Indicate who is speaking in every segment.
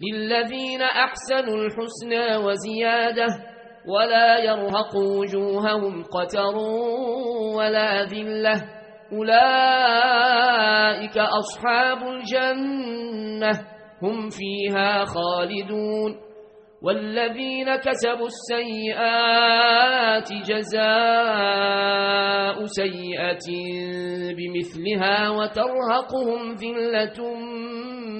Speaker 1: للذين أحسنوا الحسنى وزيادة ولا يرهق وجوههم قتر ولا ذلة أولئك أصحاب الجنة هم فيها خالدون والذين كسبوا السيئات جزاء سيئة بمثلها وترهقهم ذلة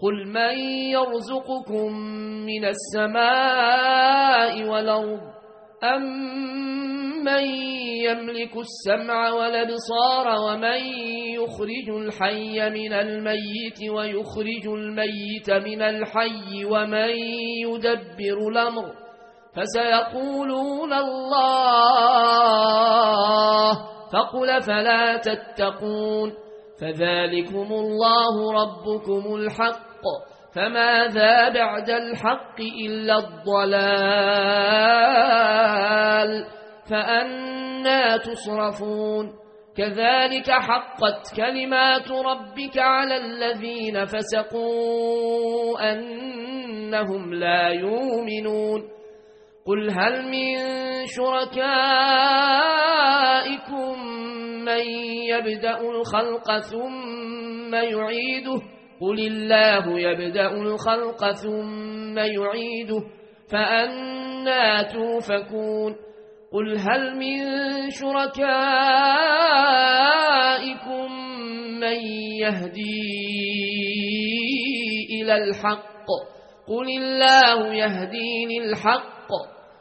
Speaker 1: قل من يرزقكم من السماء والأرض أم من يملك السمع والابصار ومن يخرج الحي من الميت ويخرج الميت من الحي ومن يدبر الأمر فسيقولون الله فقل فلا تتقون فذلكم الله ربكم الحق. فماذا بعد الحق إلا الضلال. فأنا تصرفون. كذلك حقت كلمات ربك على الذين فسقوا أنهم لا يؤمنون. قل هل من شركائكم من يبدأ الخلق ثم يعيده قل الله يبدأ الخلق ثم يعيده فأنا توفكون قل هل من شركائكم من يهدي إلى الحق قل الله يهديني الحق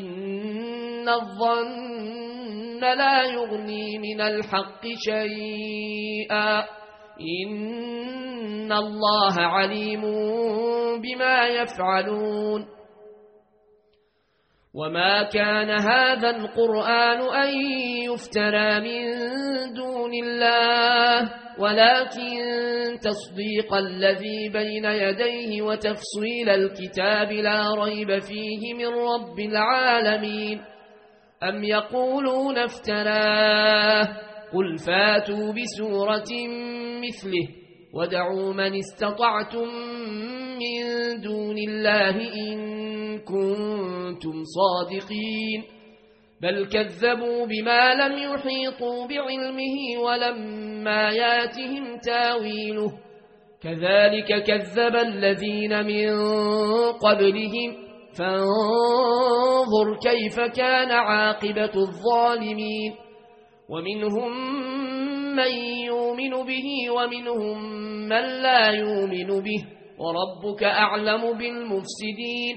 Speaker 1: إن الظن لا يغني من الحق شيئا إن الله عليم بما يفعلون وما كان هذا القرآن أن يفترى من دون الله ولكن تصديق الذي بين يديه وتفصيل الكتاب لا ريب فيه من رب العالمين أم يقولون افتراه قل فاتوا بسورة مثله ودعوا من استطعتم من دون الله إن كنتم صادقين بل كذبوا بما لم يحيطوا بعلمه ولما ياتهم تاويله كذلك كذب الذين من قبلهم فانظر كيف كان عاقبة الظالمين ومنهم من يؤمن به ومنهم من لا يؤمن به وربك أعلم بالمفسدين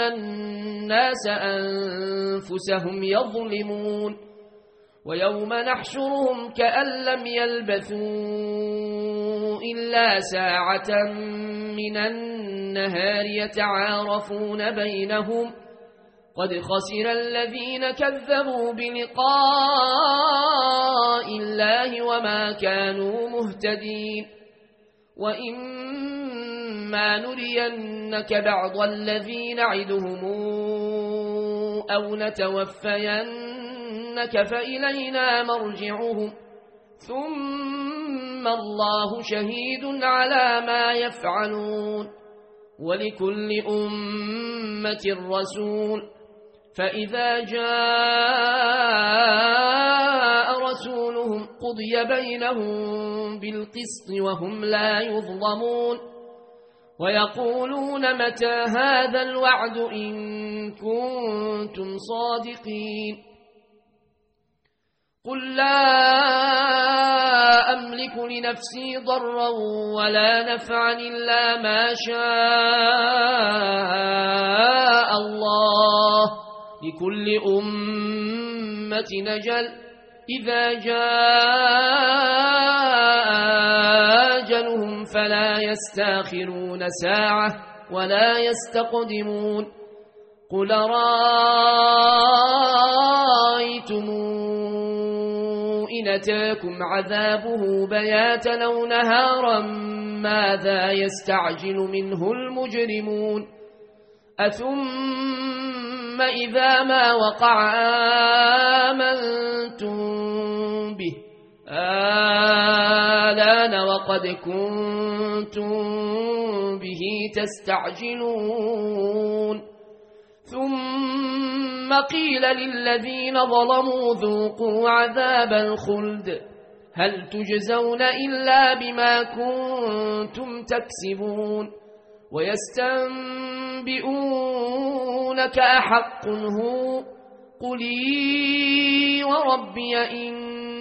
Speaker 1: الناس أنفسهم يظلمون ويوم نحشرهم كأن لم يلبثوا إلا ساعة من النهار يتعارفون بينهم قد خسر الذين كذبوا بلقاء الله وما كانوا مهتدين وإما نرينك بعض الذين نعدهم أو نتوفينك فإلينا مرجعهم ثم الله شهيد على ما يفعلون ولكل أمة رسول فإذا جاء رسولهم قضي بينهم بالقسط وهم لا يظلمون ويقولون متى هذا الوعد إن كنتم صادقين قل لا أملك لنفسي ضرا ولا نفعا إلا ما شاء الله لكل أمة نجل إذا جاء أجلهم فلا يستأخرون ساعة ولا يستقدمون. قل رأيتم إن أتاكم عذابه بياتا أو نهارا ماذا يستعجل منه المجرمون؟ أثم إذا ما وقع آمنتم آلان وقد كنتم به تستعجلون. ثم قيل للذين ظلموا ذوقوا عذاب الخلد. هل تجزون إلا بما كنتم تكسبون؟ ويستنبئونك أحق هو. قلي وربي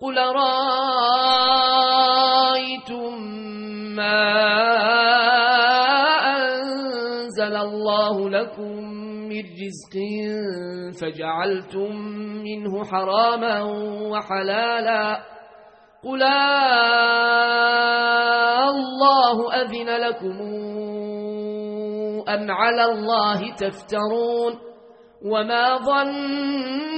Speaker 1: قل رأيتم ما أنزل الله لكم من رزق فجعلتم منه حراما وحلالا قل الله أذن لكم أم على الله تفترون وما ظن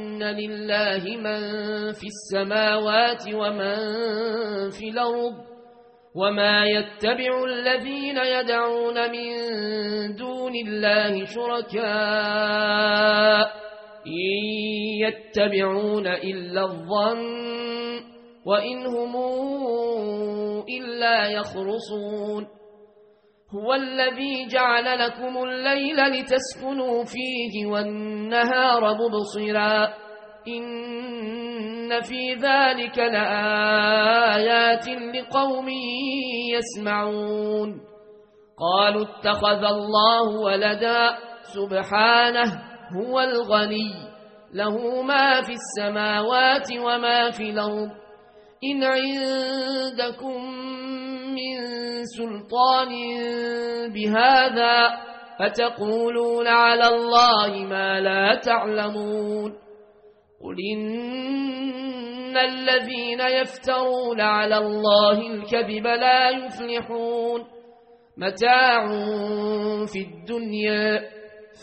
Speaker 1: لله من في السماوات ومن في الأرض وما يتبع الذين يدعون من دون الله شركاء إن يتبعون إلا الظن وإن هم إلا يخرصون هو الذي جعل لكم الليل لتسكنوا فيه والنهار مبصرا إن في ذلك لآيات لقوم يسمعون قالوا اتخذ الله ولدا سبحانه هو الغني له ما في السماوات وما في الأرض إن عندكم من سلطان بهذا فتقولون على الله ما لا تعلمون قل إن الذين يفترون على الله الكذب لا يفلحون متاع في الدنيا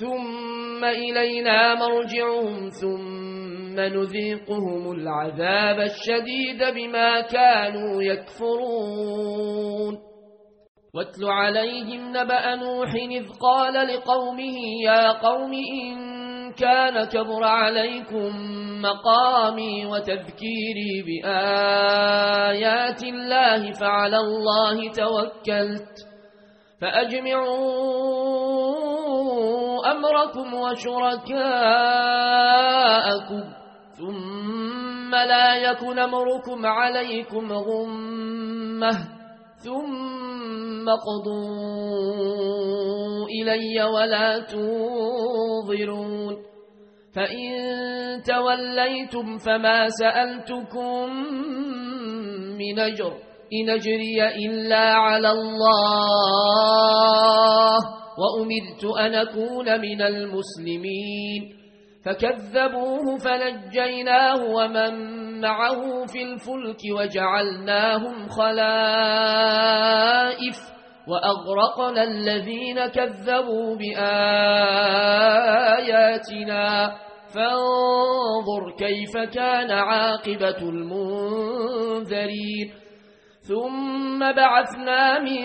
Speaker 1: ثم إلينا مرجعهم ثم نذيقهم العذاب الشديد بما كانوا يكفرون واتل عليهم نبأ نوح إذ قال لقومه يا قوم إن كان كبر عليكم مقامي وتذكيري بآيات الله فعلى الله توكلت فأجمعوا أمركم وشركاءكم ثم لا يكن أمركم عليكم غمة ثم قضوا إلي ولا تنظرون فإن توليتم فما سألتكم من أجر إن أجري إلا على الله وأمرت أن أكون من المسلمين فكذبوه فنجيناه ومن معه في الفلك وجعلناهم خلائف وأغرقنا الذين كذبوا بآياتنا. فانظر كيف كان عاقبة المنذرين. ثم بعثنا من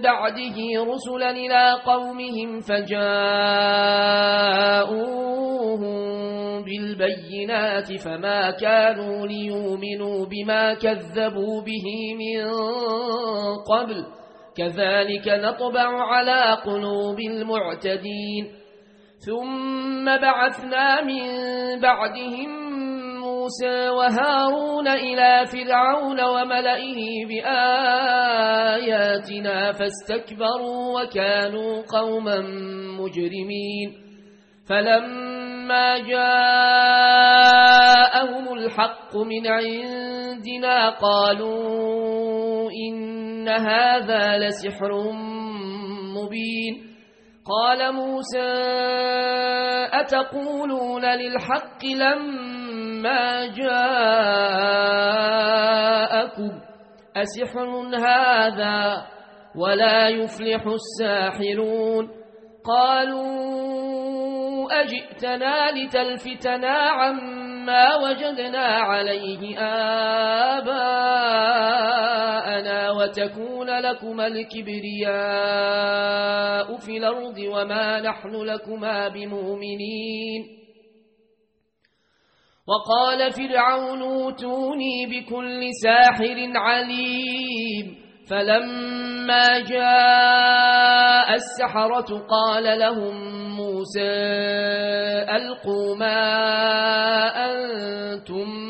Speaker 1: بعده رسلا إلى قومهم فجاءوهم بالبينات فما كانوا ليؤمنوا بما كذبوا به من قبل. كذلك نطبع على قلوب المعتدين. ثم بعثنا من بعدهم موسى وهارون إلى فرعون وملئه بآياتنا فاستكبروا وكانوا قوما مجرمين. فلما جاءهم الحق من عندنا قالوا إن هذا لسحر مبين قال موسى أتقولون للحق لما جاءكم أسحر هذا ولا يفلح الساحرون قالوا أجئتنا لتلفتنا عما وجدنا عليه آباءنا وتكون لكما الكبرياء في الأرض وما نحن لكما بمؤمنين. وقال فرعون اوتوني بكل ساحر عليم. فلما جاء السحرة قال لهم موسى ألقوا ما أنتم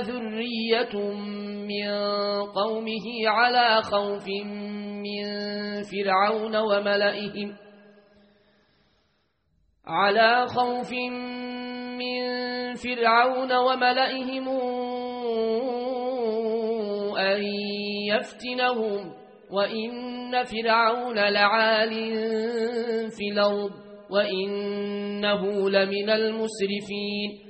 Speaker 1: ذرية من قومه على خوف من فرعون وملئهم على خوف من فرعون وملئهم أن يفتنهم وإن فرعون لعال في الأرض وإنه لمن المسرفين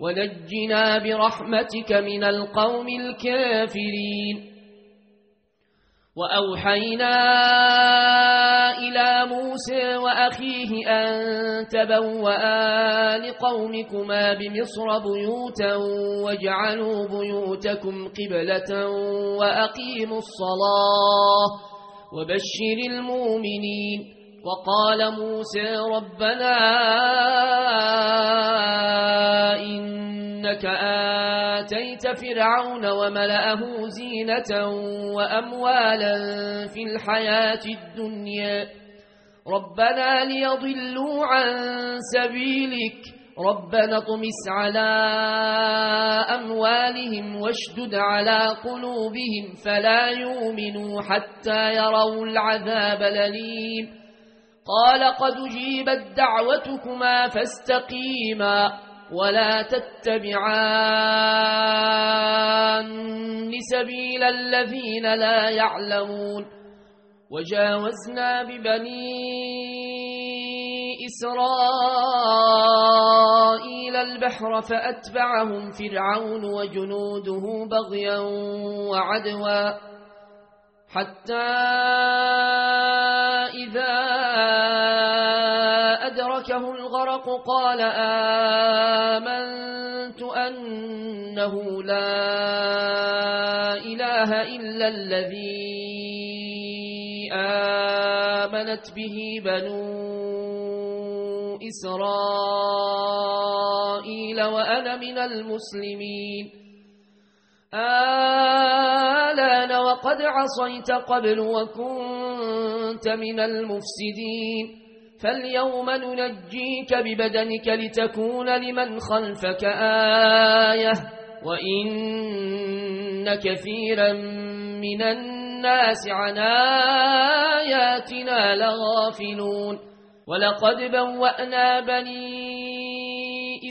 Speaker 1: ونجنا برحمتك من القوم الكافرين. وأوحينا إلى موسى وأخيه أن تبوأ لقومكما بمصر بيوتا واجعلوا بيوتكم قبلة وأقيموا الصلاة وبشر المؤمنين. وقال موسى ربنا إنك آتيت فرعون وملأه زينة وأموالا في الحياة الدنيا. ربنا ليضلوا عن سبيلك. ربنا طمس على أموالهم واشدد على قلوبهم فلا يؤمنوا حتى يروا العذاب لليم قال قد جيبت دعوتكما فاستقيما. ولا تتبعان سبيل الذين لا يعلمون. وجاوزنا ببني إسرائيل البحر فأتبعهم فرعون وجنوده بغيا وعدوا حتى إذا الغرق قال آمنت أنه لا إله إلا الذي آمنت به بنو إسرائيل وأنا من المسلمين. آلان وقد عصيت قبل وكنت من المفسدين. فاليوم ننجيك ببدنك لتكون لمن خلفك آية وإن كثيرا من الناس عن آياتنا لغافلون ولقد بوأنا بني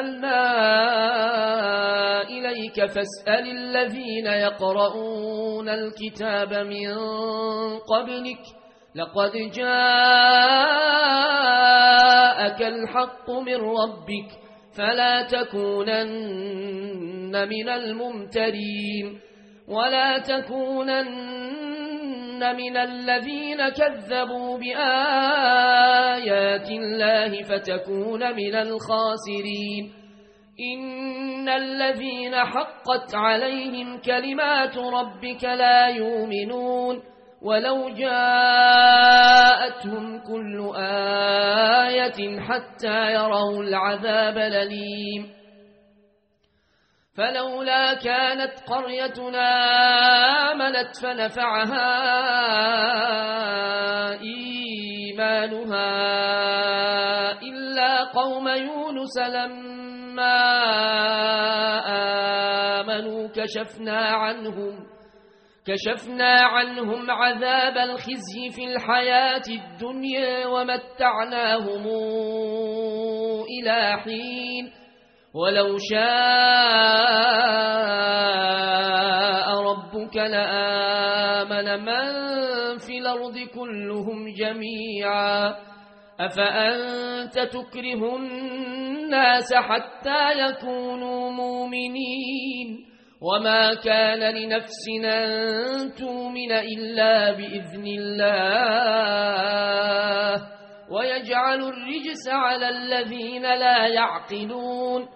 Speaker 1: أنزلنا إليك فاسأل الذين يقرؤون الكتاب من قبلك لقد جاءك الحق من ربك فلا تكونن من الممترين ولا تكونن من الذين كذبوا بآيات الله فتكون من الخاسرين إن الذين حقت عليهم كلمات ربك لا يؤمنون ولو جاءتهم كل آية حتى يروا العذاب لليم فلولا كانت قريتنا آمنت فنفعها إيمانها إلا قوم يونس لما آمنوا كشفنا عنهم كشفنا عنهم عذاب الخزي في الحياة الدنيا ومتعناهم إلى حين ولو شاء ربك لآمن من في الأرض كلهم جميعا. أفأنت تكره الناس حتى يكونوا مؤمنين؟ وما كان لنفسنا أن تؤمن إلا بإذن الله. ويجعل الرجس على الذين لا يعقلون.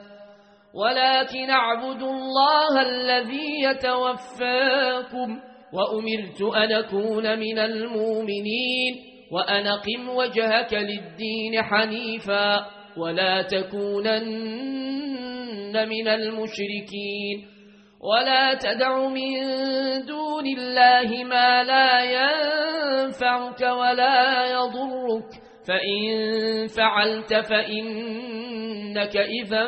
Speaker 1: ولكن أعبد الله الذي يتوفاكم وأمرت أن أكون من المؤمنين وأن قم وجهك للدين حنيفا ولا تكونن من المشركين ولا تدع من دون الله ما لا ينفعك ولا يضرك فإن فعلت فإنك إذا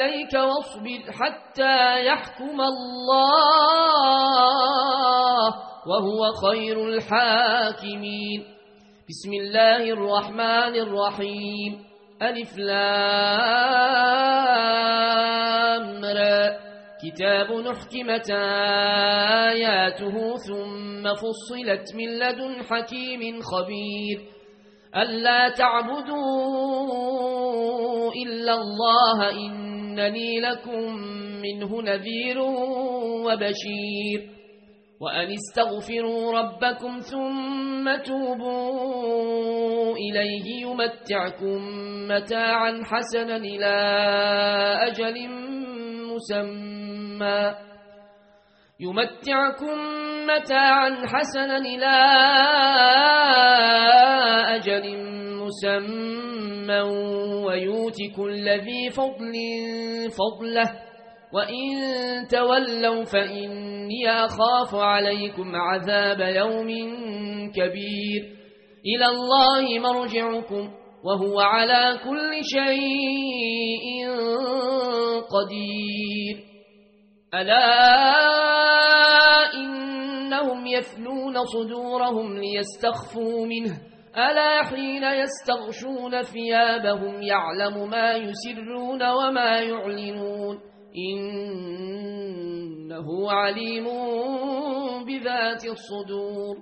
Speaker 1: إليك واصبر حتى يحكم الله وهو خير الحاكمين. بسم الله الرحمن الرحيم. ألف لامر كتاب نحكمت آياته ثم فصلت من لدن حكيم خبير. ألا تعبدوا إلا الله إنني لكم منه نذير وبشير وأن استغفروا ربكم ثم توبوا إليه يمتعكم متاعا حسنا إلى أجل مسمى يمتعكم متاعا حسنا إلى أجل مسمى ويوت كل ذي فضل فضله. وإن تولوا فإني أخاف عليكم عذاب يوم كبير. إلى الله مرجعكم وهو على كل شيء قدير. ألا إنهم يثنون صدورهم ليستخفوا منه. ألا حين يستغشون ثيابهم يعلم ما يسرون وما يعلنون إنه عليم بذات الصدور